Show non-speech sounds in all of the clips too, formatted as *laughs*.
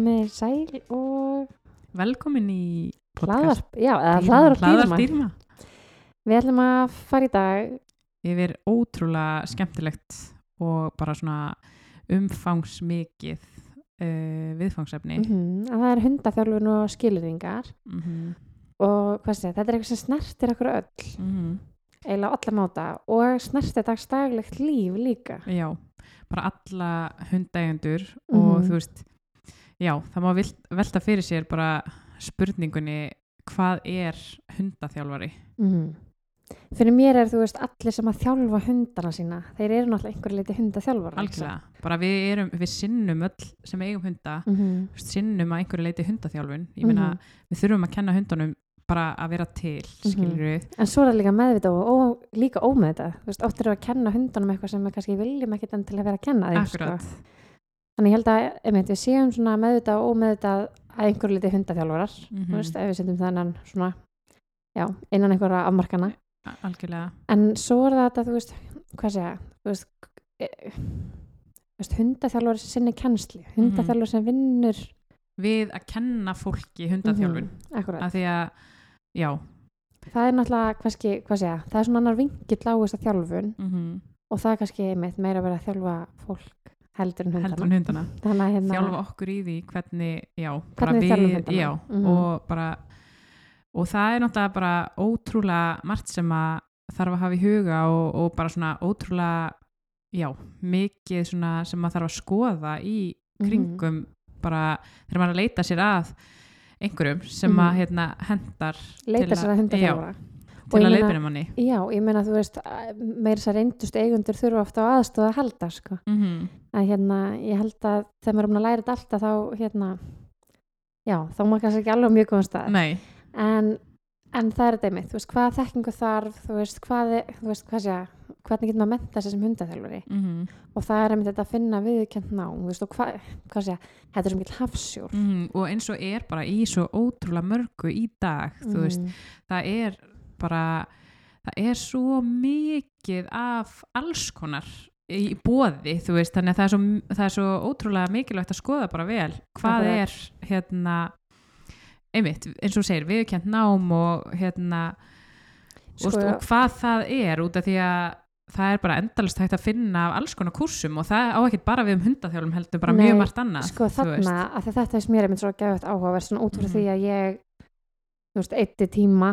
Komið þið sæl og Velkomin í hlaðarp, já, eða Dýrma- hlaðarp dýrma. Hlaðardýrma. Við ætlum að fara í dag, Yfir ótrúlega skemmtilegt og bara svona umfangsmikið uh, viðfangsefni. mm að það er hundaþjálfun og skilurðingar Mm -hmm. og hvað sé, þetta er eitthvað sem snertir okkur öll, eiginlega alla máta og snertir dagstaglegt líf líka. Já, bara alla hundægendur og Mhm. þú veist, já, það má velta fyrir sér bara spurningunni hvað er hundaþjálfari? Mm Fyrir mér er, þú veist, allir sem að þjálfa hundana sína, þeir eru náttúrulega einhverju leiti hundaþjálfar. Algjörlega, bara við erum, við sinnum öll sem eigum hunda, Mm -hmm. sinnum að einhverju leiti hundaþjálfun. Ég meina, við þurfum að kenna hundunum bara að vera til, Mhm. skilur við. En svo er það líka meðvitað og, og líka ómeðvitað. Þú veist, eru að kenna hundunum eitthvað sem við kannski viljum ekkit enn til að vera að kenna þeim. sko. Þannig ég held að einmitt, við séum svona meðvitað og ómeðvitað að einhverju liti hundaþjálfarar, Mhm. þú veist, ef við setjum þennan svona, já, innan einhverja afmarkana. Algjörlega. En svo er þetta, þú veist, hvað segja, þú veist, e, veist hundaþjálfari sem sinni kennsli, Mhm. hundaþjálfari sem vinnur, Við að kenna fólki hundaþjálfun. Mhm, akkurat. Af því að, já, Það er náttúrulega, kannski, hvað segja, það er svona annar vingill á þessa þjálfun mm og það er kannski einmitt meira að vera að þjálfa fólk heldur en hundana. heldur en hundana. Að hérna, Þjálfa okkur í því hvernig, já, Hvernig við þjálfum hundana. já, Mhm. og bara, og það er náttúrulega bara ótrúlega margt sem að þarf að hafa í huga og, og bara svona ótrúlega, já, mikið svona sem að þarf að skoða í Mhm. kringum bara þegar maður er að leita sér að einhverjum sem að Mhm. hérna hendar leita sér að já, hundaþjálfara. Til að meina- leiðbyrja manni Já, ég meina þú veist, meira þess að reyndust eigundur þurfa ofta á aðstóða að halda, sko. mm Að hérna, ég held að þegar maður er búin að læra þetta alltaf þá, hérna, já, þá maður kannski ekki alveg mjög góðan stað. En, en það er þetta einmitt, þú veist, hvað þekkingu þarf, þú veist, hvað, þú veist, hvað sé, hvernig getur maður að menta sig sem hundaþjálfari? mm Og það er einmitt að finna viðkjönd ná, veist, og hvað, hvað sé, þetta er sem ekki hafsjór. -hmm. og eins og er bara í svo ótrúlega mörgu í dag þú veist, Mm. það er bara það er svo mikið af alls konar í bóði, þú veist, þannig að það er svo, það er svo ótrúlega mikilvægt að skoða bara vel hvað Akkurat. er hérna einmitt, eins og segir, viðkjönd nám og hérna Sko, og, og hvað það er út af því að það er bara endalist hægt að finna af alls konar kursum og það á ekki bara við um hundaþjálfum heldur bara Nei, mjög margt annað sko þarna, að þetta er mér einmitt svo gefið áhugaverð svona út frá Mhm. því að ég þú veist, eitti tíma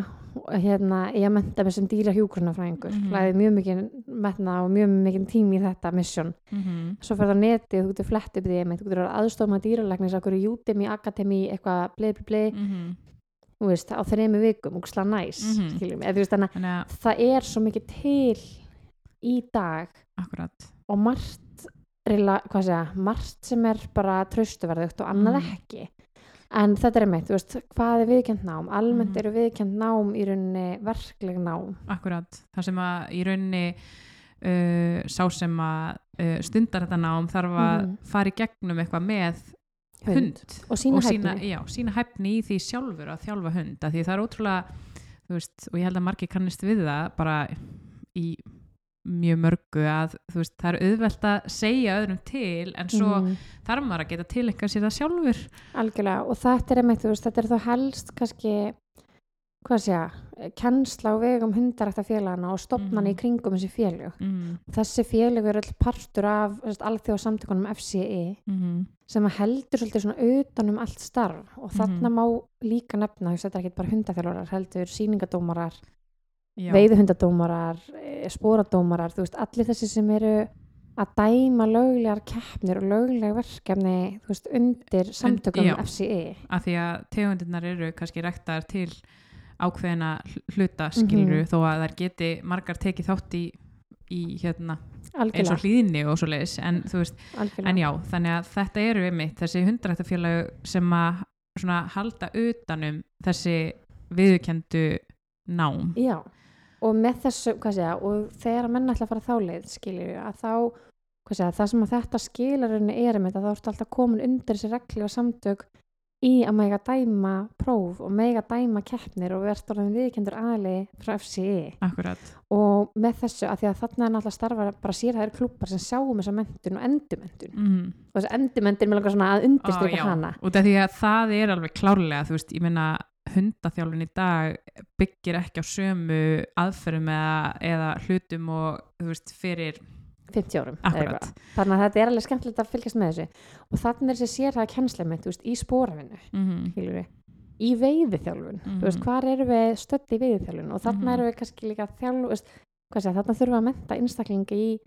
hérna, ég menta mig sem dýra hjúgrunafræðingur mm. -hmm. mjög mikið metna og mjög mikið tími í þetta mission Mhm. svo fyrir það netið, þú getur flett upp því þú getur aðstofna dýralæknis okkur í Udemy, Akademi, eitthvað bleið, bleið, bleið, Mhm. þú veist, á þrejum vikum og slá næs, Mhm. skiljum þú veist, þannig að það er svo mikið til í dag akkurat og margt reyla, segja, margt sem er bara traustuverðugt og annað Mhm. ekki en þetta er þú veist, hvað er viðkjönd nám almennt Mhm. eru viðkjönd nám í rauninni verkleg nám akkurat, það sem að í rauninni uh, sá sem að uh, stundar þetta nám þarf að Mhm. fara í gegnum eitthvað með hund, hund, og sína og hæfni sína, já, sína hæfni í því sjálfur að þjálfa hund, af því það er ótrúlega veist, og ég held að margir kannist við það bara í mjög mörgu að þú veist, það er auðvelt að segja öðrum til en svo Mhm, þarf maður að geta tilenga sér það sjálfur algjörlega og þetta er einmitt, þú veist, þetta er þá helst kannski hvað segja, kennsla á vegum hundarækta félagana og stopnana Mhm. í kringum þessi félög mm. þessi félög eru öll partur af alþjóða samtökunum FCE Mm sem að heldur svolítið svona utan um allt starf og þarna Mhm. má líka nefna, þetta er ekki bara hundaþjálfarar heldur síningadómarar, já, veiðuhundadómarar eh, sporadómarar, þú veist, allir þessi sem eru að dæma löglegar keppnir og lögleg verkefni þú veist, undir samtökum já. FCE af því að tegundirnar eru kannski rektar til ákveðina hl- hluta skiluru þó að þær geti margar tekið þátt í, í hérna, eins og algjörlega, hlýðinni og svo leiðis en þú veist, algjörlega. en já, þannig að þetta eru einmitt þessi hundarættafélag sem að svona halda utanum þessi viðurkendu nám. Já, og með þessu, hvað segja, og þegar að menn ætla að fara þá leið, skiljum við, að þá, hvað segja, það sem að þetta skilarunni er með þetta, þá ertu alltaf komin undir þessi regli og samtök í að mega dæma próf og mega dæma keppnir og verðst orðin viðkendur aðli frá FCI akkurat. Og með þessu að því að þarna er náttúrulega starfa bara sérhæðir klúpar sem sjáum þessa mentun og endumendun mm. og þessi endumendun með langar svona að undirstryka hana. Að það er alveg klárlega þú veist, ég meina hundaþjálfun í dag byggir ekki á sömu aðferðum eða, eða hlutum og þú veist, fyrir 50 árum þannig að þetta er alveg skemmtilegt að fylgjast með þessu. Og þannig er þessi sérhæða kennslemynd veist, í spóravinnu mm skilurðu, í veiðiþjálfun. Þú veist, hvar erum við stödd í veiðiþjálfun? Og þannig Mhm. erum við kannski líka þjálf hvað þannig þurfum við að menta einstaklinga í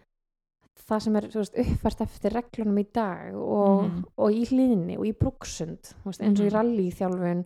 það sem er veist, uppfært eftir reglunum í dag og, Mhm. og í hlýðinni og í brúksund eins og í Mhm. rallyþjálfun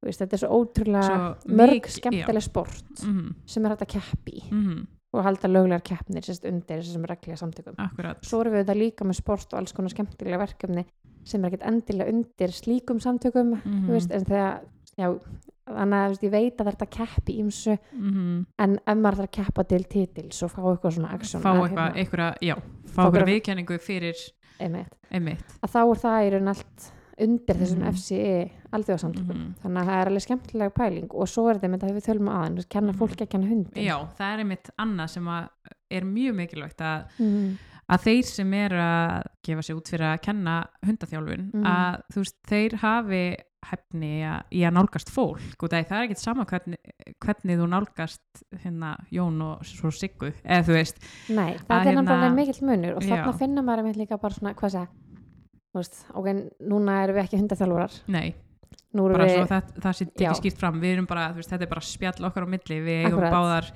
þú veist, þetta er svo ótrúlega Svo mörg mikið- skemmtileg sport mm sem er hægt að keppi í -hmm. og halda löglegar keppnir sérst undir þessum reglega samtökum. Akkurat. Svo erum við þetta líka með sport og alls konar skemmtilega verkefni sem er ekkert endilega undir slíkum samtökum mm þú veist, en þegar já, þannig að veist, ég veit að þetta keppi ímsu -hmm. en ef maður þarf að keppa til titils og fá eitthvað svona action fá að, eitthvað, hérna, eitthvað, já fá eitthvað- viðkenningu fyrir einmitt, einmitt. Að þá er það í raun allt undir þessum Mhm. FCE alþjóðsamtökum Mhm. þannig að það er alveg skemmtilega pæling og svo er þetta með þetta við tölum aðeins, að kenna Mhm. fólki að kenna hundin já, það er einmitt annað sem er mjög mikilvægt að, mm. að þeir sem er að gefa sig út fyrir að kenna hundaþjálfun Mhm. að þú veist, þeir hafi hefni í að nálgast fólk og það er ekkert sama hvernig, hvernig þú nálgast hérna Jón og svo Siggu eða þú veist, Nei, Að það er hérna- nefnilega mikill munur og þarna finna maður einmitt líka bara svona, hvað segja veist, ok, núna erum við ekki hundaþjálfurar nei bara við svo það, það Já. ekki skýrt fram við erum bara, þú veist, þetta er bara spjall okkar á milli við eigum báðar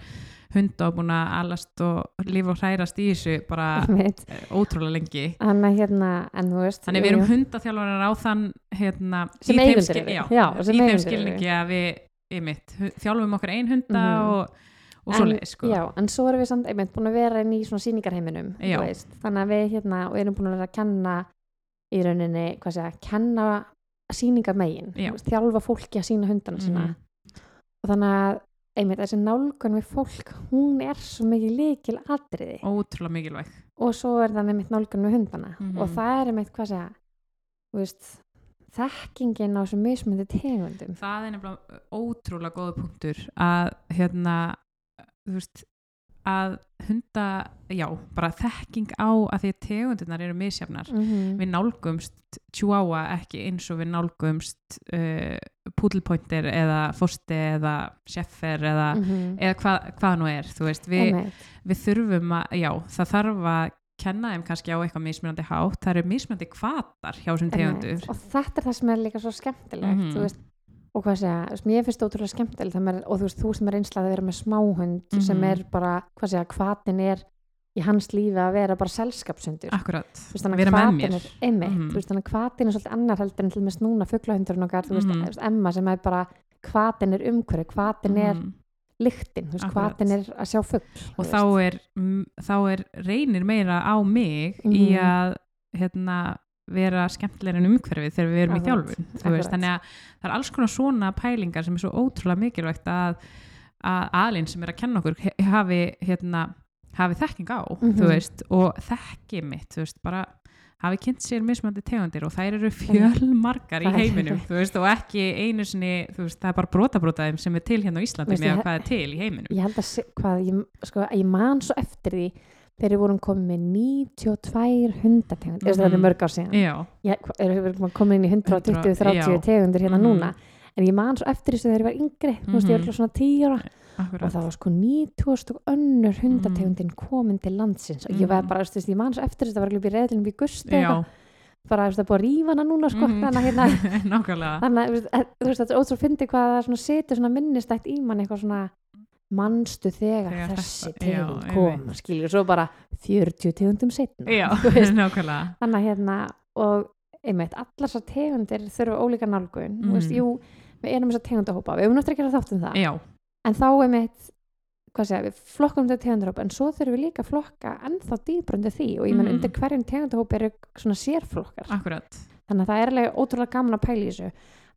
hunda og búin að alast og lifa og hrærast í þessu bara eh, ótrúlega lengi Þannig hérna, en þú veist þannig við erum hundaþjálfarar á þann hérna, Sem skil- eru. já, Já, sem í þeim skilningi að við einmitt, hu- þjálfum okkar ein hunda Mhm. og, og En- svo leið sko. Já, en svo erum við samt einmitt búin að vera inn í svona Já. veist. þannig að við hérna og erum búin að vera að kenna í rauninni, hvað segja, kenna sýningarmegin, Já. þú veist, þjálfa fólki að sína hundana sína Mhm. og þannig að einmitt þessi nálgun við fólk hún er svo mikið líkil atriði ótrúlega mikilvæg og svo er það einmitt nálgun við hundana Mhm. og það er einmitt, hvað segja veist, þekkingin á þessum mismöndi tegundum það er nefnilega ótrúlega góða punktur að hérna þú veist að hunda, já, bara þekking á að því að tegundirnar eru misjafnar. Mm við nálgumst chihuahua ekki eins og við nálgumst uh, poodlepointer eða fosti eða sheffer eða, -hmm. eða hvað hva nú er þú veist, við, við þurfum að já, það þarf að kenna þeim kannski á eitthvað mismunandi hátt, það eru mismunandi kvatar hjá þessum tegundur og þetta er það sem er líka svo skemmtilegt Mhm. þú veist, og hvað segja, veist, mér finnst það ótrúlega skemmtilegt er, og þú veist, þú sem er einslað að vera með smáhund sem Mhm. er bara, hvað segja, hvatin er í hans lífi að vera bara selskapsundur akkurat, vera með mér er einmitt, Mhm. þú veist, þannig að hvatin er svolítið annar heldur en til með snúna fuglahundurinn okkar, þú veist, Mhm. þú veist, Emma sem er bara hvatin er umhverju, hvatin er Mhm. lyktin, þú veist, hvatin er að sjá fugl og þá er, mm, þá er reynir meira á mig í Mhm. að hérna, vera skemmtilega en umhverfið þegar við erum í þjálfun þannig að það er alls konar svona pælingar sem er svo ótrúlega mikilvægt að, að aðlinn sem er að kenna okkur hafi, hérna, hafi þekking á Mhm. þú veist, og þekki mitt veist, bara hafi kynnt sér mismandi tegundir og þær eru fjölmargar í heiminum veist, og ekki einu sinni veist, það er bara brotabrotaðum sem er til hérna á Íslandi með hvað er til í heiminum. Ég held að, hvað, ég, sko, ég man svo eftir því þegar við vorum komið með 92 hundategund, mm Mhm. þetta er mörg ár síðan. Erum við komin inn í 120-30 já. tegundir hérna Mhm. núna. En ég man svo eftir þessu þegar ég var yngri. Þú veist, ég var Mhm. svona 10 ára. Og akkurat það var sko 9000 og önnur hundategundin komin til landsins. Og ég var Mhm. bara, þú veist, ég man svo eftir þessu það var alveg í reðlunum í gusti já, bara, það er búið að rífa hana núna sko, Mhm. þannig að hérna *laughs* þannig að þú veist, að- þetta er ótrúlega fyndi hvað það setur minnistætt í mann eitthvað svona manstu þegar, Þegar þessi tegund kom? skilur, svo bara 40 tegundum setna já, *laughs* þannig að hérna og einmitt, allar þessar tegundir þurfa ólíka nálgun, þú veist, jú við erum þessar tegundahópa, við erum náttúrulega ekki að þátt um það. Já, en þá einmitt segja, við flokkum þetta tegundahópa en svo þurfum við líka að flokka ennþá dýbrundu því. Og ég menn Mhm. undir hverjum tegundahópa eru svona sérflokkar. Akkurat. Þannig að það er alveg ótrúlega gaman að pæla í þessu.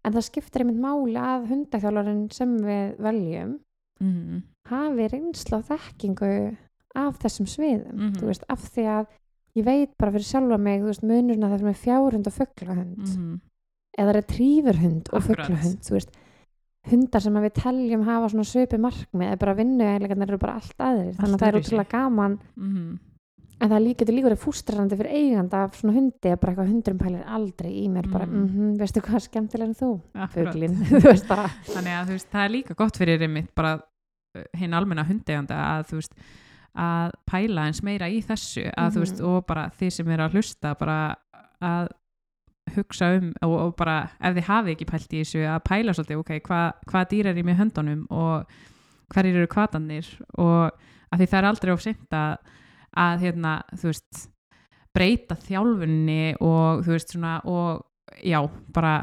En það skiptir einmitt máli að hundaþjálfarinn sem við veljum mm. hafi reynsla og þekkingu af þessum sviðum Mhm. þú veist, af því að ég veit bara fyrir sjálfa mig, veist, munurna það er með fjárhund og fuglahund mhm, eða retrieverhund og veist, hundar sem við teljum hafa svona svipi markmið, er bara vinnu eiginlega eru bara allt aðrir, þannig að það er útrúlega gaman mhm, en það líka til líka verið fústrarandi fyrir eiganda af svona hundi, að bara eitthvað hundurum pælir aldrei í mér, bara, Mm. mhm, veistu hvað skemmtilega en þú, fuglin *laughs* þú veist bara, þannig að þú veist, það er líka gott fyrir einmitt bara uh, hinn almenna hundeganda að þú veist að pæla eins meira í þessu að þú veist Mhm. og bara þið sem eru að hlusta bara að hugsa um og, og bara ef þið hafi ekki pælt í þessu að pæla svolítið ok, hva, hvað dýr er í með höndunum og hverjir eru kvatanir og að því það er aldrei of að, hérna, þú veist breyta þjálfunni og þú veist svona og já, bara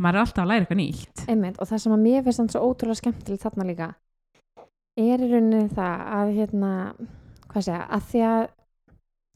maður er alltaf að læra eitthvað nýtt einmitt, og það sem að mér finnst þannig svo ótrúlega skemmtilegt þarna líka er í rauninni það að hérna, hvað segja, að því að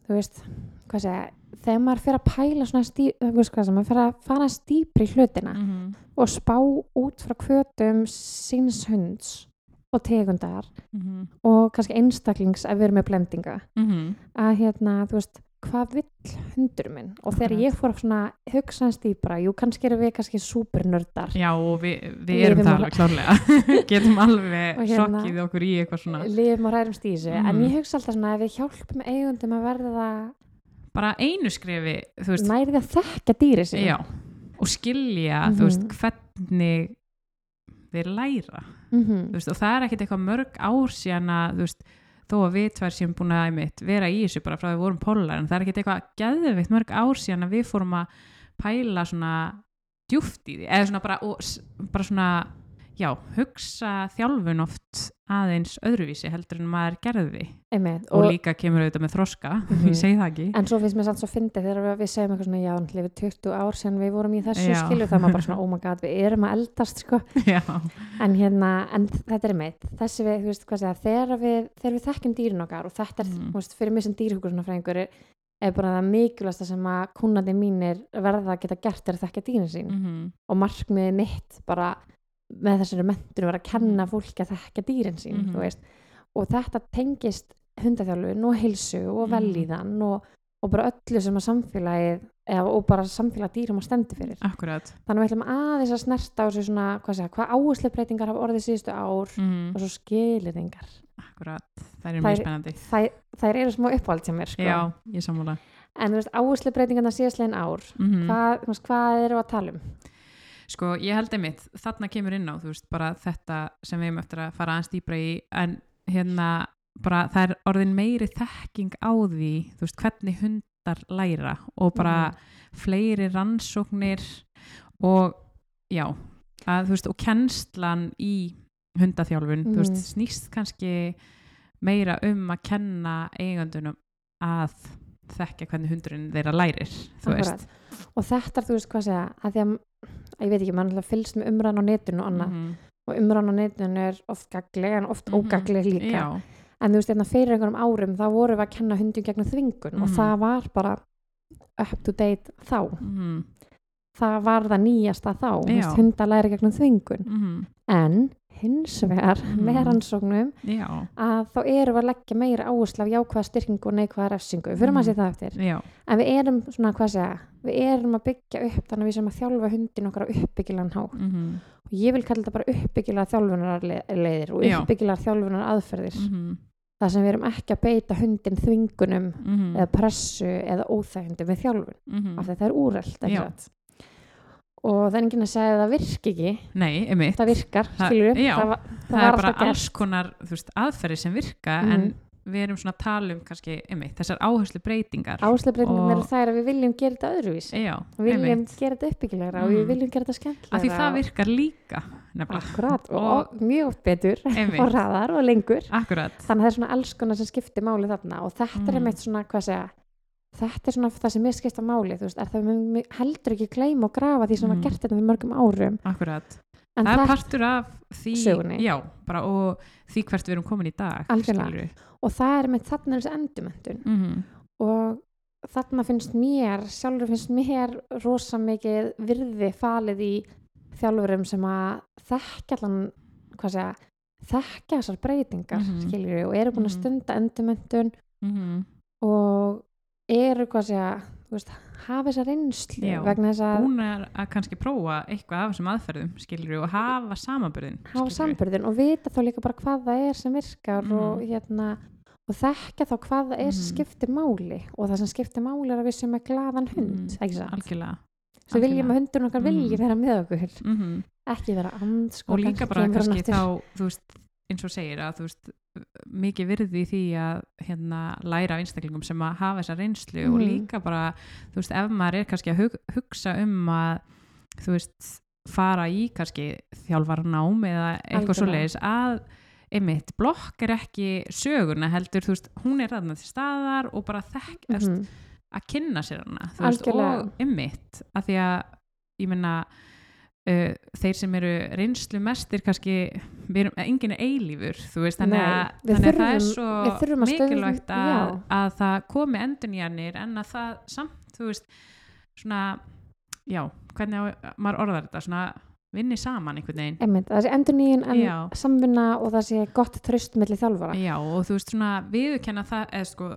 þú veist, hvað segja þegar maður fyrir að pæla svona stí, þú veist hvað sem, maður fyrir að fara stýpri hlutina mm -hmm. og spá út frá kvötum síns hunds og tegundar Mm og kannski einstaklings við erum með blendinga. -hmm. að hérna, þú veist, hvað vill hundur minn? Og þegar ég fór að svona hugsa hans dýpra, jú, kannski erum við kannski supernördar. Já og við, við erum það alveg klárlega. *laughs* Getum alveg hérna- sokkið okkur í eitthvað svona. lifum og ræðumst í þessu en Mhm. ég hugsa alltaf svona ef við hjálpum eigundum að verða bara einu skrefi þú veist, nærið að þekka dýri sig já, og skilja þú veist, Mhm. hvernig þeir læra Mhm. þú veist, og það er ekkit eitthvað mörg ár síðan að veist, þó að við tvær séum búin að einmitt, vera í þessu bara frá að við vorum pólar en það er ekkit eitthvað geðveikt mörg ár síðan að við fórum að pæla svona djúft í því eða svona bara, og, bara svona já, hugsa þjálfun oft aðeins öðruvísi heldur en maður gerði Einmitt, og, og, líka kemur auðvitað með þroska *laughs* Mhm. ég segi það ekki en svo finnst mér samt svo fyndið þegar við, við segjum eitthvað svona já, lifið 20 ár sem við vorum í þessu Já. skilu það er maður bara svona, oh my god, við erum að eldast sko. *laughs* já, en hérna, en þetta er meitt þessi við, þú veist hvað segja, þegar við þegar við þekkjum dýrin okkar og þetta er, Mhm. þú veist, fyrir mig sem dýrhugursnafræðingur er, er bara það mikilvægsta sem að kúnandi mínir verða að geta gert er að þekka dýrin sín mm og markmiðið mitt bara með þessari mentur var að kenna Mhm. fólki að þekka dýrin sín Mhm. þú veist. og þetta tengist hundaþjálfun og heilsu og Mhm. velíðan og, og bara öllu sem að samfélagið eða, og bara samfélag dýrum að stendi fyrir akkurat þannig að við ætlum aðeins að snerta á þessu svona, hvað, segja, hvað áherslu breytingar hafa orðið síðustu ár mm og svo skiliringar akkurat, það er Það mjög spennandi þær, þær eru smá uppáhald sem er sko. já, ég sammála en þú veist áherslu breytingarna síðastlegin ár mm hvað, hvað eru að tala um Sko, ég held einmitt, þarna kemur inn á, þú veist, bara þetta sem við erum eftir að fara aðeins dýbra í, en hérna, bara það er orðin meiri þekking á því, þú veist, hvernig hundar læra og bara Mhm. fleiri rannsóknir og, já, að, þú veist, og kennslan í hundaþjálfun, þú veist, Mhm. snýst kannski meira um að kenna eigandunum að þekka hvernig hundurinn þeirra lærir, þú veist. og þetta er þú veist hvað segja að því að ég veit ekki, maður náttúrulega fylgst með umræðan á netinu og annað. Mhm. og umræðan á netinu er oft gagleg en oft Mhm. ógagleg líka. Já, en þú veist, hérna fyrir einhverjum árum þá vorum við að kenna hundum gegnum þvingun og Mhm. það var bara up to date þá. Mhm, það var það nýjasta þá. Hundar læri gegnum þvingun. Mhm, en hins vegar með Mhm. rannsóknum já, að þá erum við að leggja meira áherslu af jákvæða styrkingu og neikvæða refsingu. Við fyrir Mhm. maður sér það eftir. Já, en við erum svona hvað segja við erum að byggja upp þannig að við sem að þjálfa hundin okkar á uppbyggilegan hátt. Mhm, og ég vil kalla þetta bara uppbyggilega þjálfunar leiðir og Já. uppbyggilega þjálfunar aðferðir mhm, þar sem við erum ekki að beita hundin þvingunum mhm, eða pressu eða óþægindi við þjálfun. Mhm. af því að það er satt? Og það er enginn að segja að það virki ekki. Nei, einmitt. Það virkar, Það- skilur já, það, var- það, var er bara alls konar þú veist, aðferði sem virka Mhm. en við erum svona að tala um kannski einmitt, þessar áherslu breytingar áslöfbreytingar Og- eru þær að við viljum gera þetta öðruvísi. Já, við viljum einmitt. gera þetta uppbyggilegra og við Mm. viljum gera þetta skemmtilegra. Af því það og- virkar líka nefnilega, akkurat og, Og- og mjög oft betur *laughs* og einmitt, hraðar og lengur. Akkurat. Þannig að það er svona alls konar sem skiptir máli þarna og þetta er Mm. einmitt svona hvað segja þetta er svona það sem mér skipta máli þú veist, er það við heldur ekki gleyma og grafa því sem var Mm. gert þetta fyrir mörgum árum akkurat, en það er partur af því, Sögunni. já, bara og því hvert við erum komin í dag og það er einmitt þarna þessi endumöndun Mhm, og þarna finnst mér sjálfur finnst mér rosa mikið virði falið í þjálfurum sem að þekka allan hvað segja, þekka þessar breytingar Mhm. skiljur og eru búin að Mhm. stunda endumöndun mhm, og eru hvað segja þú veist, hafa þessa reynslu Já, vegna þess að Hún er að kannski prófa eitthvað af þessum aðferðum, skilur og hafa samanbyrðin. hafa samburðin og vita þá líka bara hvað það er sem virkar Mhm. og hérna og þekka þá hvað það er sem Mhm. skiptir máli og það sem skiptir máli er að við sem er glaðan hund, Mhm, ekki satt Algjörlega. svo viljum að hundurinn okkar vilji Mhm. vera með okkur Mm ekki vera andskot og líka bara kannski þá, þú veist, eins og segir að þú veist, mikið virði í því að hérna, læra af einstaklingum sem að hafa þessa reynslu og Mhm. líka bara, þú veist, ef maður er kannski að hug, hugsa um að þú veist, fara í kannski þjálfarnám eða eitthvað Algjörlega. svoleiðis að einmitt, blokk er ekki söguna heldur, þú veist, hún er þarna til staðar og bara þekk, mm Mhm. að kynna sér hana þú veist, Algjörlega. og ymmit að því að ég menna uh, þeir sem eru reynslu mestir kannski, erum, enginn er eilífur veist, þannig Nei, að, þannig að það er þurfum- svo þurfum að mikilvægt að, já. að það komi endurnýjanir en að það samt, þú veist svona, já, hvernig á, maður orðar þetta, svona vinni saman einhvern veginn Einmitt, það sé endur nýjun en Já. samvinna og það sé gott tröst milli þjálfara Já, og þú veist svona viðurkenna það, eða sko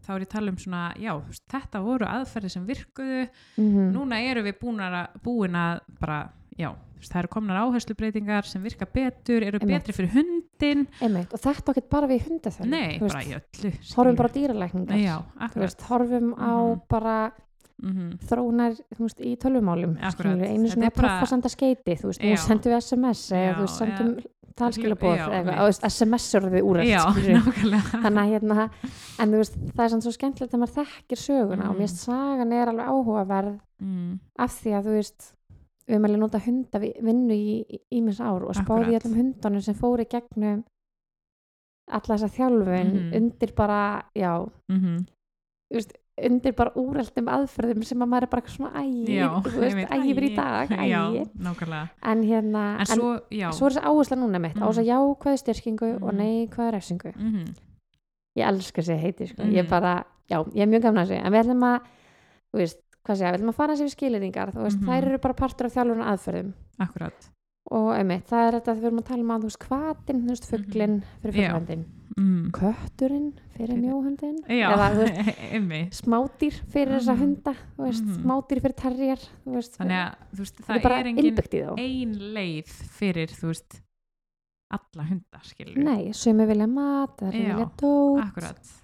þá er ég að tala um svona, já, veist, þetta voru aðferði sem virkuðu Mhm. núna eru við að, búin að bara, já, veist, það eru komnar áherslubreitingar sem virka betur, eru Einmitt. betri fyrir hundin, Einmitt, og þetta ekki bara við hundaþjálfun nei, þú veist, bara í öllu horfum bara dýralækningar. Já, horfum á Mhm. bara mm þróunar þú veist, í tölvumálum einu er að bara- skeiti nú sendum við SMS eða sendum Já, talskilabóð já, eða eitthvað, einmitt. þú veist, SMS eru við úrætt þannig að hérna en þú veist, það er svo skemmtilegt að maður þekkir söguna og Mhm. mér finnst sagan er alveg áhugaverð mm, af því að þú veist við höfum alveg nota hunda við vinnu í ímins ár og spáði öllum hundunum sem fóru í gegnum alla þessa þjálfun Mhm. undir bara, já mm þú veist, undir bara úrældum aðferðum sem að maður er bara svona ægir, þú veist, ægir í dag *laughs* ægir, en hérna en svo, já. svo er þessi áhersla núna mitt á þess að jákvæði styrkingu og Mhm. neikvæði refsingu. Mm ég elska þessi heiti sko. Mhm. ég bara, já, ég er mjög gamla þessi en við ætlum að, þú veist, hvað segja við ætlum að fara þessi við skilirðingar, þú veist, Mhm. þær eru bara partur af þjálfurinn aðferðum akkurat og einmitt, það er þetta að við erum að tala um að þú veist, hvatin, þú veist, fugglinn fyrir Mhm. Já. fugglöndin, mm. kötturinn fyrir mjóhundin eða, þú veist, *laughs* smádýr fyrir þessa Mhm. hunda þú veist, Mhm. smádýr fyrir þú veist, þannig að þú veist, það er er engin ein leið fyrir þú veist alla hundar skilur nei, sumi vilja mat, það Já, vilja dót akkurat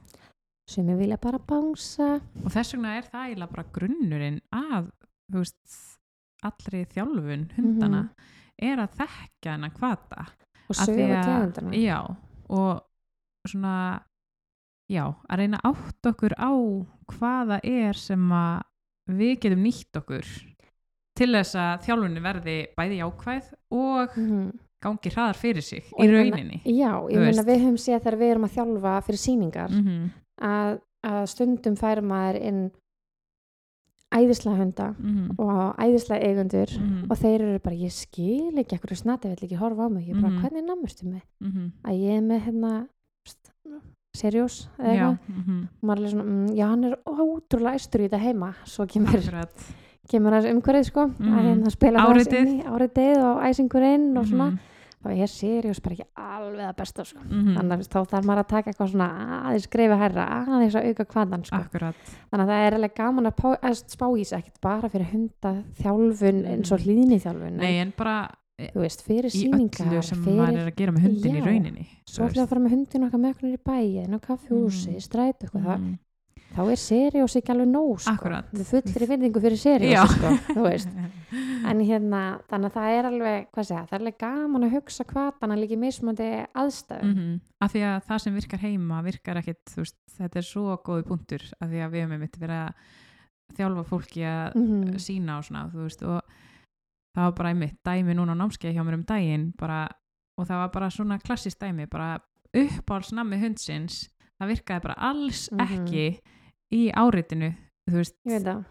sumi vilja bara bánsa og þess vegna er það eiginlega bara grunnurinn að veist allri þjálfun hundana Mhm. er að þekka hennar hvata. Og Af því sögu að- tegundana já og svona já, að reyna að átt okkur á hvaða er sem að við getum nýtt okkur til þess að þjálfunni verði bæði jákvæð og Mhm. gangi hraðar fyrir sig Og í ég rauninni já, ég meina við höfum séð þegar við erum að þjálfa fyrir síningar mm að, að stundum fær maður inn æðislega hunda -hmm. og æðislega eigundur Mhm. og þeir eru bara, ég skil ekki ekkur snati vill ekki horfa á mig, ég bara, Mhm. hvernig namurstu mig Mhm. að ég er með hérna seriós eða eitthvað mhm. og maður er svona, mm, já hann er ótrúlega æstur í þetta heima svo kemur, akkurat kemur þessi umhverfið sko Mhm. að hérna spila Áritið. inn í áritið og æsingurinn og svona Mhm. Þá er seriós bara ekki alveg að besta sko Mhm. þannig að þá þarf maður að taka eitthvað svona aðeins greifa herra, aðeins að auka kvandan sko. þannig að það er alveg gaman að, að spá í sig ekkert bara fyrir hunda þjálfun eins og hlýðni þjálfun nei en bara þú veist, fyrir í síningar öllu sem fyrir, maður er að gera með hundin í Já. rauninni svo fyrir að fara með hundin okkar með okkur í bæin og kaffihúsi, Mhm. mm. stræt eitthvað, það, mm. Þá er seriós ekki alveg nóg sko. Við fullir vinningu fyrir seriós sko, þú veist *laughs* en hérna, þannig að það er alveg hvað segja, það er alveg gaman að hugsa hvatana líka í mismöndi aðstæðum mm af því að það sem virkar heima virkar ekkit, veist, þetta er svo góði punktur af því að við hefum einmitt verið að þjálfa fólki að Mhm. sína og svona, þú veist, og það var bara einmitt dæmi núna á námskeið hjá mér um daginn bara, og það var bara svona klassist dæmi, bara uppáhalsnami hundsins, það virkaði bara alls Mhm. ekki í áritinu, veist,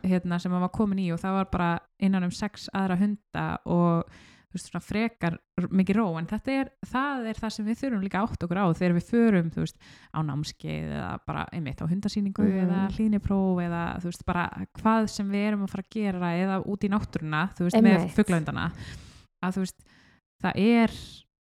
hérna, sem hann var komin í og það var bara innan um sex aðra hunda og veist, svona frekar mikið ró, en er það, er það sem við þurfum líka átt okkur á þegar við förum, veist, á námskeið eða bara einmitt á hundasýningu Mhm. eða hlýnipróf eða bara hvað sem við erum að fara að gera eða út í náttúruna, með fuglahundana. Að það er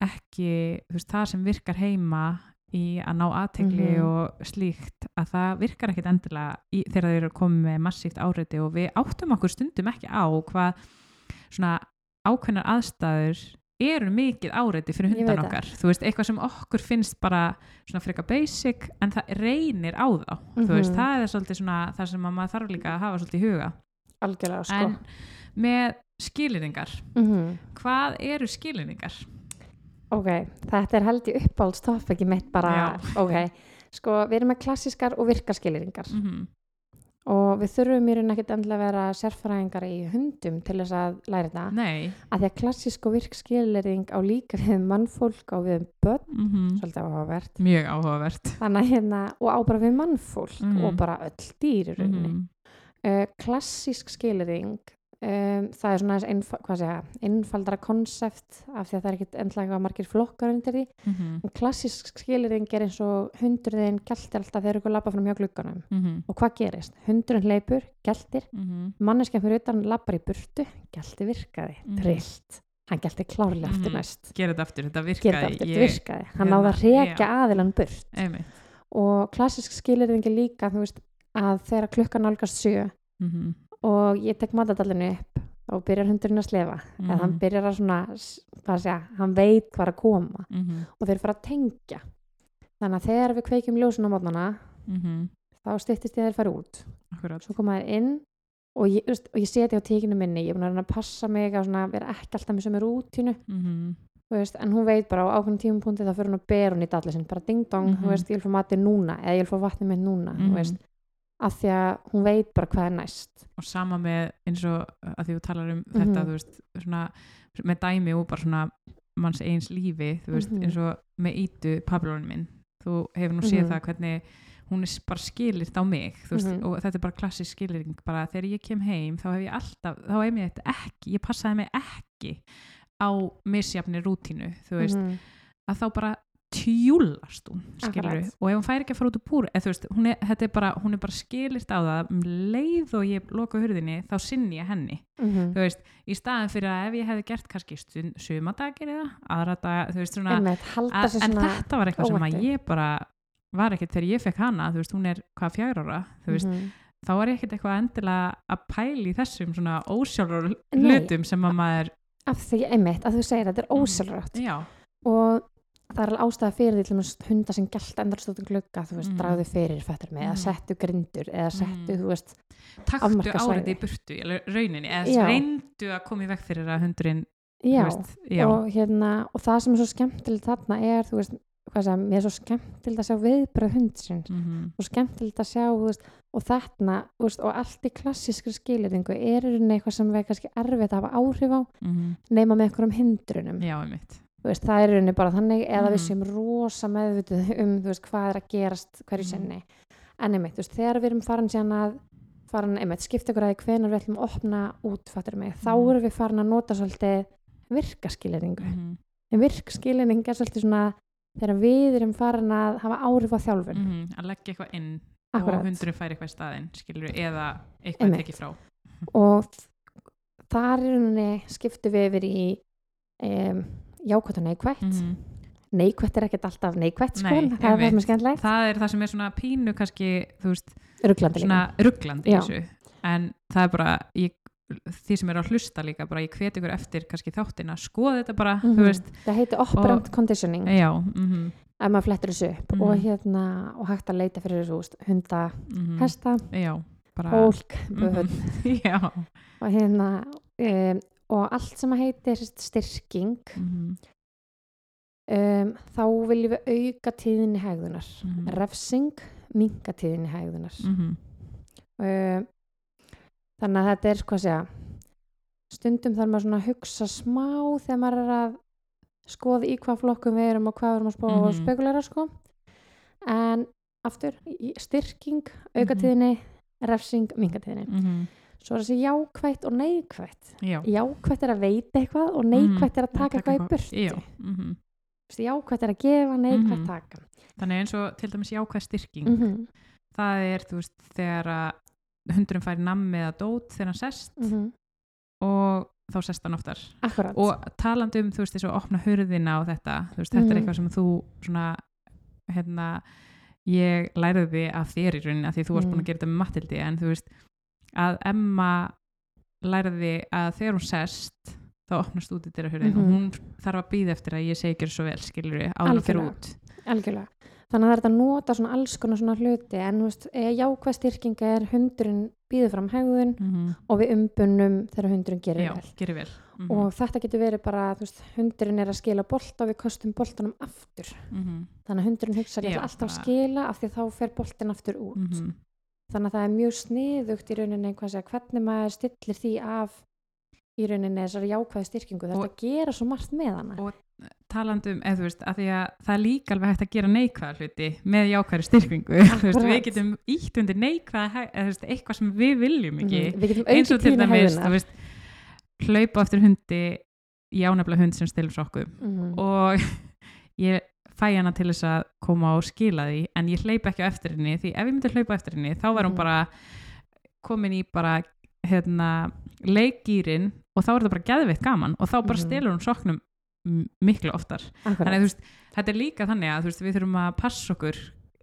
ekki, það sem virkar heima í að ná aðtegli Mhm. og slíkt að það virkar ekkit endilega í, þegar þeir eru komið með massíft áreiti og við áttum okkur stundum ekki á hvað svona ákveðnar aðstæður eru mikið áreiti fyrir hundan okkar þú veist, eitthvað sem okkur finnst bara svona freka basic en það reynir á þá þú veist, Mhm. það er svolítið svona það sem að maður þarf líka að hafa svolítið í huga algjörlega sko en með skiliringar Mhm. hvað eru skiliringar? Ok, þetta er held í uppáhaldstofiki mitt bara, ok, sko við erum með klassískar og virkaskiliringar Mm -hmm. og við þurfum í raun ekkert endilega að vera sérfræðingar í hundum til þess að læra þetta Nei að því að klassísk og virkskiliring á líka við um mannfólk og við um börn mm -hmm. svolítið áhugavert mjög áhugavert hérna, og á bara við mannfólk Mhm. og bara öll dýr í rauninni Mhm. uh, klassísk skiliring um, það er svona einf hvað segja, einfaldara konsept af því að það er ekkert endlega margir flokkar undir því Mhm. En klassísk skiliring er eins og hundurðin gæltir alltaf þegar ykkur lappa fram hjá glugganum. Mhm. Og hvað gerist? Hundurinn hleypur, gæltir, Mhm. manneskjan fyrir utan lappar í burtu, gælti virkaði, Mhm. trillt. Hann gælti klárlega aftur Mhm. næst. gera þetta aftur, þetta virkaði aftur, ég- virkaði. Hann hérna, náði að rekja já. aðilan burt. einmitt Og klassísk skiliring er líka, veist, að þegar klukkan nálgast sjö Mhm. Og ég tek matadallinu upp og byrjar hundurinn að slefa. Eða hann Mhm. byrjar að svona, hvað segja, hann veit hvað er að koma Mhm. og þeir fara að tengja. Þannig að þegar við kveikjum ljósun á mótnana Mhm. þá styttist ég að þeir fara út akkurat svo koma þeir inn og ég, ég seti á tíkinu minni ég er búin að reyna að passa mig að svona, vera ekki alltaf með sömu rútínu Mhm. þú veist, en hún veit bara á ákveðnum tímapunkti þá fyrir hún að bera hún í dalli sinn bara ding dong, Mhm. þú veist, ég vil fá matið núna eða ég vil fá vatnið mitt núna þú Mhm. Af því að hún veit bara hvað er næst og sama með eins og að því þú talar um þetta Mhm. veist, svona, með dæmi og bara svona manns eins lífi veist, Mhm. eins og með ítu pablónin minn þú hefur nú séð Mhm. það hvernig hún er bara skilirt á mig veist, Mhm. og þetta er bara klassisk skiliring bara þegar ég kem heim þá hef ég alltaf þá hef ég þetta ekki, ég passaði mig ekki á misjafni rútínu þú veist, Mhm. að þá bara tjúlast hún og ef hún fær ekki að fara út úr búr þú veist, hún, er, er bara, hún er bara skilirt á það um leið og ég loka hurðinni þá sinni ég henni. Mhm. þú veist, í staðin fyrir að ef ég hefði gert kannski sumadagir eða aðra veist svona Einmitt, að, en þetta var eitthvað sem að ég bara var ekkert þegar ég fekk hana, veist, hún er hvað fjár ára, veist, Mhm. þá var ég ekkert eitthvað endilega að pæla í þessum svona ósjálfur hlutum sem að maður af því, einmitt, að þú segir þetta er Mhm. ósjálfrátt. Já, og það er alveg ástæða fyrir því til dæmis hundar sem gælt endarstóttum glugga þú veist, Mhm. dragðu fyrir fættur með eða Mhm. settu grindur eða settu, Mhm. þú veist taktu Afmarkað árið í burtu rauninni, eða reyndu að koma í veg fyrir að hundurinn já, veist, já, og hérna og það sem er svo skemmtilegt þarna er þú veist, hvað segja, mér er svo skemmtilegt að sjá viðbröð hundsins mm og skemmtilegt að sjá, þú veist, og þarna veist, og allt í klassískri skiliringu er eitthvað sem við kannski erfitt að hafa áhrif á, -hmm. nema með einhverjum hindrunum já, einmitt veist, það er rauninni bara þannig eða við Mhm. séum rosa meðvituð um veist, hvað er að gerast hverju Mhm. sinni en einmitt, veist, þegar við erum farin síðan að farin, einmitt, skipta ykkur að því hvenar við ætlum að opna út, fattur mig, þá Mhm. erum við farin að nota svolítið virkaskiliringu mm en virkskiliring er svolítið svona þegar við erum farin að hafa áhrif á þjálfun -hmm. að leggja eitthvað inn Akkurat. og hundurinn fær eitthvað í staðinn skilur eða eitthvað tekið frá og þar í rauninni skiptum við yfir í um, jákvætt og neikvætt. -hmm. neikvætt er ekkert alltaf neikvætt sko, Nei, það er það sem er skemmtilegt. Það er það sem er svona pínu kannski, rugglandi þessu. En það er bara ég, því sem er að hlusta líka bara ég hvet ykkur eftir kannski þáttina skoða þetta bara, Mhm. þú veist. Það heitir operant conditioning. Já, mm ef maður flettur þessu upp Mhm. og hérna og hægt að leita fyrir þessu hunda, hesta, já, bara fólk Mhm. *laughs* og hérna um, og allt sem að heitir styrking mm um, þá viljum við auka tíðinni hegðunar Mhm. refsing, minka tíðinni hegðunar -hmm. um, þannig að þetta er sko að segja stundum þarf maður svona að hugsa smá þegar maður er að skoða í hvað flokkum við erum og hvað við erum að spá og Mhm. spekulera sko en aftur, styrking auka Mhm. tíðinni, refsing minka tíðinni, Mm svo er þessi jákvætt og neikvætt já jákvætt er að veita eitthvað og neikvætt er að taka eitthvað í burtu já, mm Þessi jákvætt er að gefa, neikvætt Mhm. taka þannig eins og til dæmis jákvæð styrking mm -hmm. það er, þú veist, þegar að hundurinn fær nammi eða dót þegar hann sest og þá sest hann oftar Mhm. akkurat og talandi um, þú veist, þess að opna hurðina og þetta, þú veist, þetta er Mhm. eitthvað sem þú svona hérna, ég læriði af þér í rauninni af því þú varst Mm. búin að gera þetta með Matildi en þú veist að Emma læriði að þegar hún sest þá opnast út í dyra og Mhm. hún þarf að býða eftir að ég segi ekki svo vel skilur við áður fyrir út algjörlega þannig að það er að nota svona alls konar svona hluti en eh, jákvæð styrking er hundurinn býður fram hegðun mm -hmm. og við umbunum þegar hundurinn gerir já, vel gerir vel mm og þetta getur verið bara, veist, hundurinn er að skila bolta og við kostum boltanum aftur -hmm. þannig að hundurinn hugsa alltaf að skila af því þá fer boltin aftur út Mhm. Þannig að það er mjög sniðugt í rauninni segja, hvernig maður stillir því af í rauninni þessari jákvæði styrkingu. Þetta Og- gera svo margt með hana. Og- talandi um, eða þú veist, að því að það er líka alveg hægt að gera neikvæða hluti með jákvæðri styrkingu, *laughs* þú veist, við getum ítt undir neikvæða, eða þú veist, eitthvað sem við viljum ekki, Mhm, við eins og til dæmis, þú veist hlaupa eftir hundi ánefnilega hund sem stilur sokku Mhm. og *laughs* ég fæ hana til þess að koma og skila því en ég hleypa ekki á eftir henni því ef ég myndi hlaupa eftir henni þá var hún Mhm. bara komin í bara hérna, leikgýrin og þá er það bara geðveitt gaman og þá bara Mhm. stilur hún soknum miklu oftar Akkurat. þannig að veist, þetta er líka þannig að veist, við þurfum að passa okkur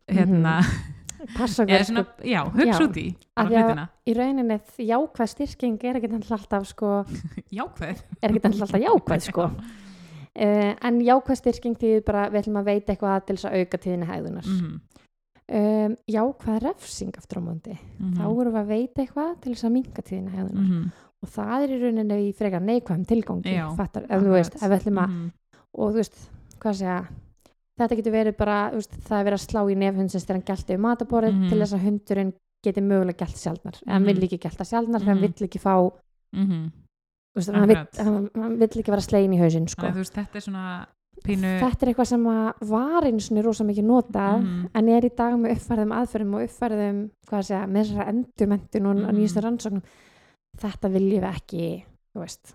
hérna, *laughs* passa eða okkur svona, sko, já, hugsa Já. út í að- í rauninni jákvæð styrking er ekki alltaf sko, *laughs* jákvæð er ekki alltaf jákvæð *laughs* sko. Uh, en jákvæð styrking því bara við ætlum að veita eitthvað til þess að auka tíðinni hegðunar. Mhm, um, jákvæð refsing aftur á móndi mhm, þá erum við að veita eitthvað til þess að minka tíðinni hegðunar. Mhm, og það er í rauninni í frekar neikvæðum tilgangi Já, fattar, ef þú veist, ef við ætlum að mhm, og þú veist, hvað segja þetta getur verið bara, veist, það er verið að slá í nefhundsins þegar hann gælti um mataborið Mhm. til þess að hundurinn geti mögulega gælt sjálfnar hann Mhm. vill ekki gælta sjálfnar Mhm. vill ekki fá veist, hann, vill, hann, hann vill ekki vera slegin í hausinn sko. þú veist, þetta er svona pínu þetta er eitthvað sem var einu svona rosa mikið notað Mhm. en er í dag með uppfærðum aðferðum og uppfærðum hvað segja, með þessara endurmentun og Mhm. nýjastu rannsóknum þetta viljum við ekki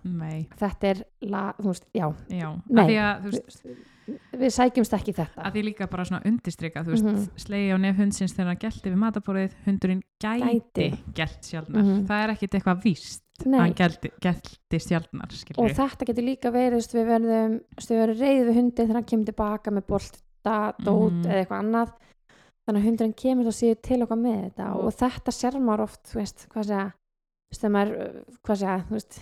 Nei, þetta er la, veist, já, já, Nei. að veist, við sækjumst ekki þetta að því líka bara svona undistrika þú veist, Mhm. slegi á nef hundsins þegar hann gælti við mataborðið, hundurinn gæti, Gæti. gælt sjálfnar, Mhm. það er ekkit eitthvað víst Nei. að hann gælti sjálfnar og þetta getur líka verið við verðum, verðum reyð við hundin þegar hann kemur tilbaka með bolta, dót Mhm. eða eitthvað annað þannig að hundurinn kemur þá síður til okkar með þetta Og- og þetta sér maður oft þú veist, hvað segja hvað segja, þú veist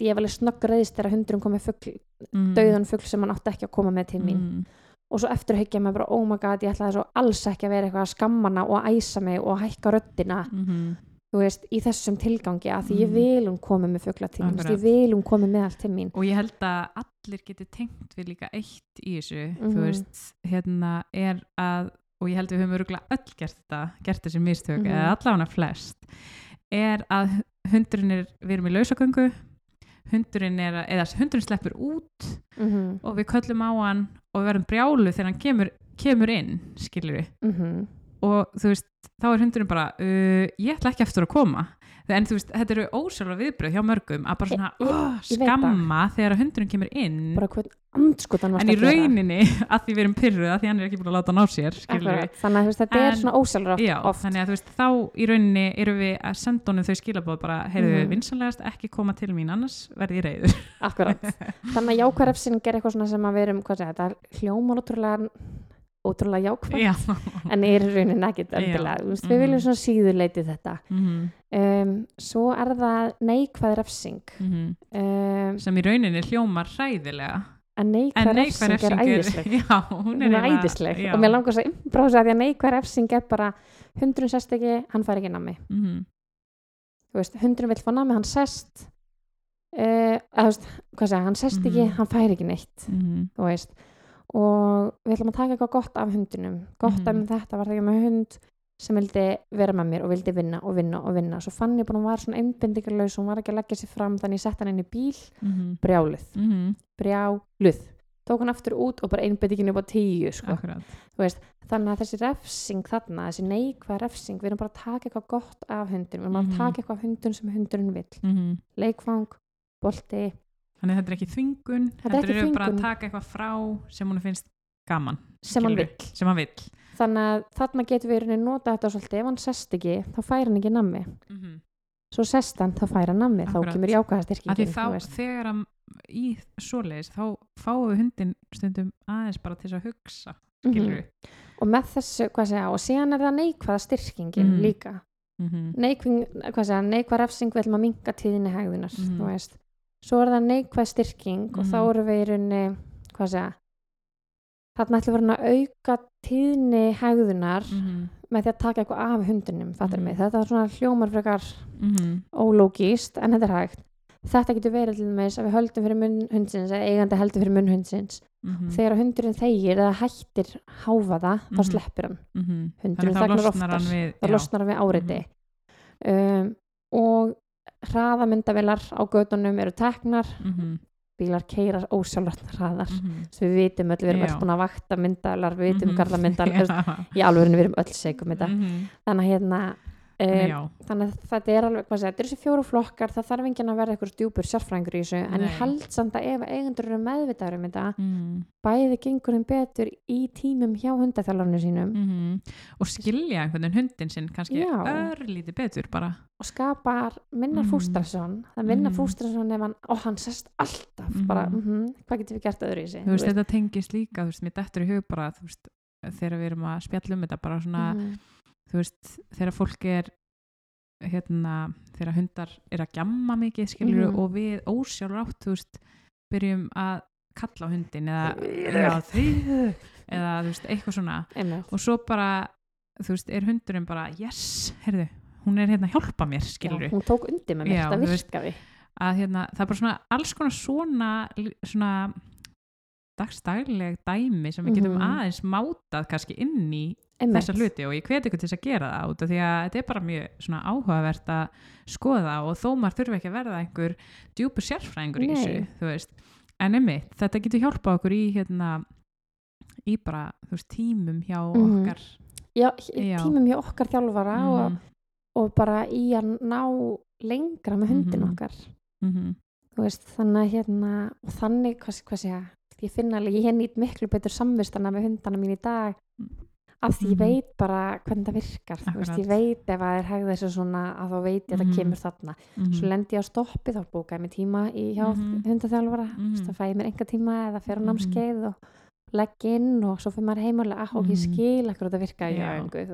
ég hef alveg snögg reyðist þegar hundurinn komið fugl, mm. dauðan fugl sem hann átti ekki að koma með til mín mm. og svo eftir hyggja maður bara, oh my god, ég ætlaði svo alls ekki að vera eitthvað að skammana og æsa mig og hækka röddina Mm þú veist, í þessum tilgangi að því ég Mhm. vil hún komi með Akkurat. ég vil hún komi með allt til mín og ég held að allir geti tengt við líka eitt í þessu þú Mhm. veist, hérna er að og ég held við höfum öruglega öll gert þetta gert þessi mistök, Mhm. eða allavega flest er að hundurinn er við erum í lausagöngu hundurinn er, eða hundurinn sleppur út mm og við köllum á hann og við verðum brjálu þegar hann kemur, kemur inn skilur við -hmm. Og þú veist, þá er hundurinn bara uh, ég ætla ekki eftir að koma en þú veist, þetta eru ósjálfa viðbröð hjá mörgum að bara svona oh, skamma þegar hundurinn kemur inn en í rauninni *laughs* að því við erum pyrruð að því hann er ekki búin að láta ná sér Akkurat. þannig að veist, þetta En- er svona ósjálfrátt Já, oft þannig að þú veist, þá í rauninni erum við að senda honum þau skilabóð bara, heyrðu, Mhm. vinsanlegast ekki koma til mín annars verði ég reyður Akkurat. *laughs* þannig að jákvæðrefsing er eitthvað svona sem að við erum hvað segja, þetta hljómar ótrúlega jákvæð. Já. *laughs* En er í rauninni ekkit endilega við Mhm. viljum svona síðuleiti þetta. Mhm, um, svo er það neikvæð refsing. Mhm. um, sem í rauninni hljómar hræðilega. En neikvæð neikvæð refsing er refsing æðisleg. *laughs* Já, hún er, æðisleg. og mér langar svo innbrása því að neikvæð refsing er bara hundurinn sest ekki, hann fær ekki nammi. Mhm, veist, hundurinn vill fá nammi, hann sest uh, að, þú veist, segja, hann sest ekki, Mhm. hann fær ekki neitt. Mhm, þú veist og við ætlum að taka eitthvað gott af hundinum. Gott Mhm. af um þetta var það ekki með hund sem vildi vera með mér og vildi vinna og vinna og vinna. Svo fann ég að hún var svona einbindingarlaus hún var ekki að leggja sér fram þannig ég sett hann inn í bíl. Mhm, brjáluð, mhm, brjáluð. Tók hann aftur út og bara einbindingin upp á tíu sko. þannig að þessi refsing þarna, þessi neikvæð refsing við erum bara að taka eitthvað gott af hundinum. Við erum bara Mhm. að taka eitthvað af hundun sem hundurinn vill. Mhm. leikfang, bolti þannig að þetta er ekki þvingun Þetta er ekki eru bara að taka eitthvað frá sem hún finnst gaman sem hann vill. sem hann vill. Þannig að þarna getum við nota þetta svolítið. Ef hann sest ekki, þá fær hann ekki nammi. Mhm. svo sest hann, þá fær hann nammi. Þá Akkurat. kemur þá þú veist. þegar hann í svoleiðis þá fáum við hundin stundum aðeins bara til þess að hugsa skilur og með þessu, hvað segja, og síðan er það neikvæða styrkingin Mhm. líka. Mm neikvæð, hvað segja, neikvæð refsing við ætlum að minka tíðinni hegðunar Mhm. þú veist, svo er það neikvæð styrking og Mhm. þá eru við í rauninni hvað segja þarna ætlum við að auka tíðni hegðunar -hmm. með því að taka eitthvað af hundinum fattur Mhm. mig, þetta er svona hljómar frekar Mm ólógíst, en þetta er hægt þetta getur verið til dæmis að við höldum fyrir munn hundsins eða eigandi heldur fyrir munn hundsins -hmm. þegar hundurinn þegir eða hættir þá Mhm. sleppur hann -hmm. hundurinn þannig þá þegnar losnar oftar hann við þá losnar hann við áreiti um, og hraðamyndavilar á gödunum eru teknar Mhm, bílar keirar ósjálfrætt hraðar mhm. svo við vitum öll, við erum Já. öll búin að vakta myndavilar við vitum mm -hmm. garðamyndavilar *laughs* í alvörinu við erum öll segum þetta Mhm. þannig að hérna um, þannig að þetta er alveg, hvað segja, þetta er þessi fjóru flokkar það þarf enginn að vera eitthvað djúpur sérfræðingur í þessu en Nei. ég held samt að ef eigendur eru meðvitaður um þetta Mhm, bæði gengur þeim betur í tímum hjá hundaþjálfarnu sínum mhm. og skilja einhvern veginn hundin sinn kannski Já. örlítið betur bara og skapar minna Mhm. fústrasson það minna Mhm. fústrasson ef hann og hann sest alltaf bara, mm hvað getur við gert öðru í sig þú veist þetta tengist líka þú veist mér dettur í hug bara þú veist þegar við erum að spjalla um þetta bara svona Mhm. Þú veist þegar fólk er hérna þegar hundar er að gjamma mikið skilur Mhm. og við ósjálfur átt þú veist byrjum að kalla á hundin eða já, þau eða þú veist eitthvað svona Einmitt. og svo bara þú veist er hundurinn bara yes, heyrðu, hún er hérna að hjálpa mér skilur Já, hún tók undir með mér, veist, virkaði að hérna, það er bara svona alls konar svona, svona dagstagleg dæmi sem við getum Mhm. aðeins mátað kannski inn í Einmitt. þessa hluti og ég hveti ykkur til að gera það út af því að þetta er bara mjög svona áhugavert að skoða og þó maður þurfi ekki að verða einhver djúpur sérfræðingur í þessu en emmi þetta getur hjálpað okkur í hérna í bara, veist, tímum hjá Mhm. okkar Já, Já. tímum hjá okkar þjálfara og, Mhm, og bara í að ná lengra með hundin Mhm. okkar mhm, þú veist, þannig að hérna og þannig, hvað, hvað segja ég finna alveg, ég nýtt miklu betur samvistana með hundana mín í dag af því ég Mhm. veit bara hvernig það virkar veist, ég veit ef að er hegða þessu svona að þá veit ég að Mhm. það kemur þarna mhm, svo lendi ég á stoppi þá bókaði ég mig tíma í hjá Mhm. hundaþjálfara Mhm. þá fæ ég mér enga tíma eða fer á Mhm. námskeið og legg inn og svo fyrir maður heim og ah, og ég Mhm. skil akkur þetta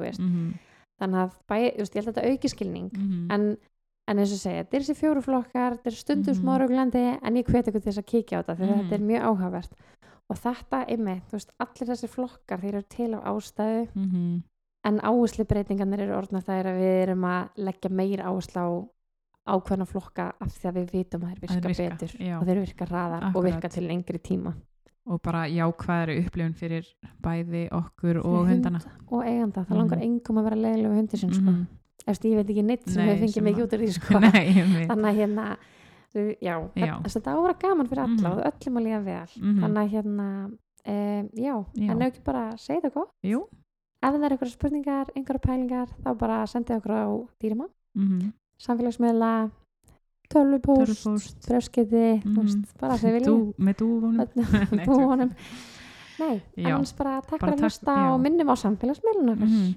veist mhm, þannig að bæ, veist, ég held að þetta auki skilning mhm. en, en eins og segja, þetta er þessi fjóru flokkar þetta er stundum Mhm. smá rauglandi en ég hveti ykkur til þess að kíkja á þetta því Mhm. þetta er mjög áhugavert og þetta, einmitt, þú veist, allir þessi flokkar þeir eru til af ástæðu Mhm. en áherslu breytingarnir eru orðna er að við erum að leggja meir áherslu á ákveðna flokka af því að við vitum að þeir virka, virka, betur já. og þeir virka hraðar og virka til lengri tíma og bara jákvæðari upplifun fyrir bæði okkur og Fyrir hundana hund og eiganda, það Mhm. langar engum að vera leiðilega við hundir sinn sko. Mhm. eftir ég veit ekki neitt sem Nei, hefur fengið mikið út úr því *laughs* sko. Nei, þannig að hérna þú- já, Já. þess að þetta á að vera gaman fyrir alla Mhm. og öllum að líða vel Mhm. þannig að hérna um, já, Já. en ekki bara segja það gott Jú. ef það er einhverja spurningar, einhverja pælingar þá bara sendið okkur á dýrima Mhm. samfélagsmiðla tölvupóst, brefskiti Mhm. bara sem viljið Dú, með dúfunum *laughs* Nei, annars bara takk Bara fyrir að hlusta og minnum á samfélagsmiðluna Mhm.